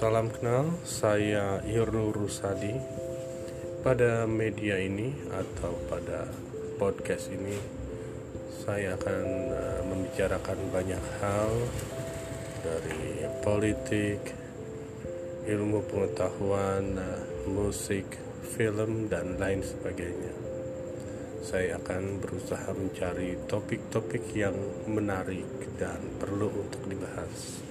Salam kenal, saya Irnu Rusadi. Pada media ini atau pada podcast ini, saya akan eh, membicarakan banyak hal dari politik, ilmu pengetahuan, eh, musik, film, dan lain sebagainya. Saya akan berusaha mencari topik-topik yang menarik dan perlu untuk dibahas.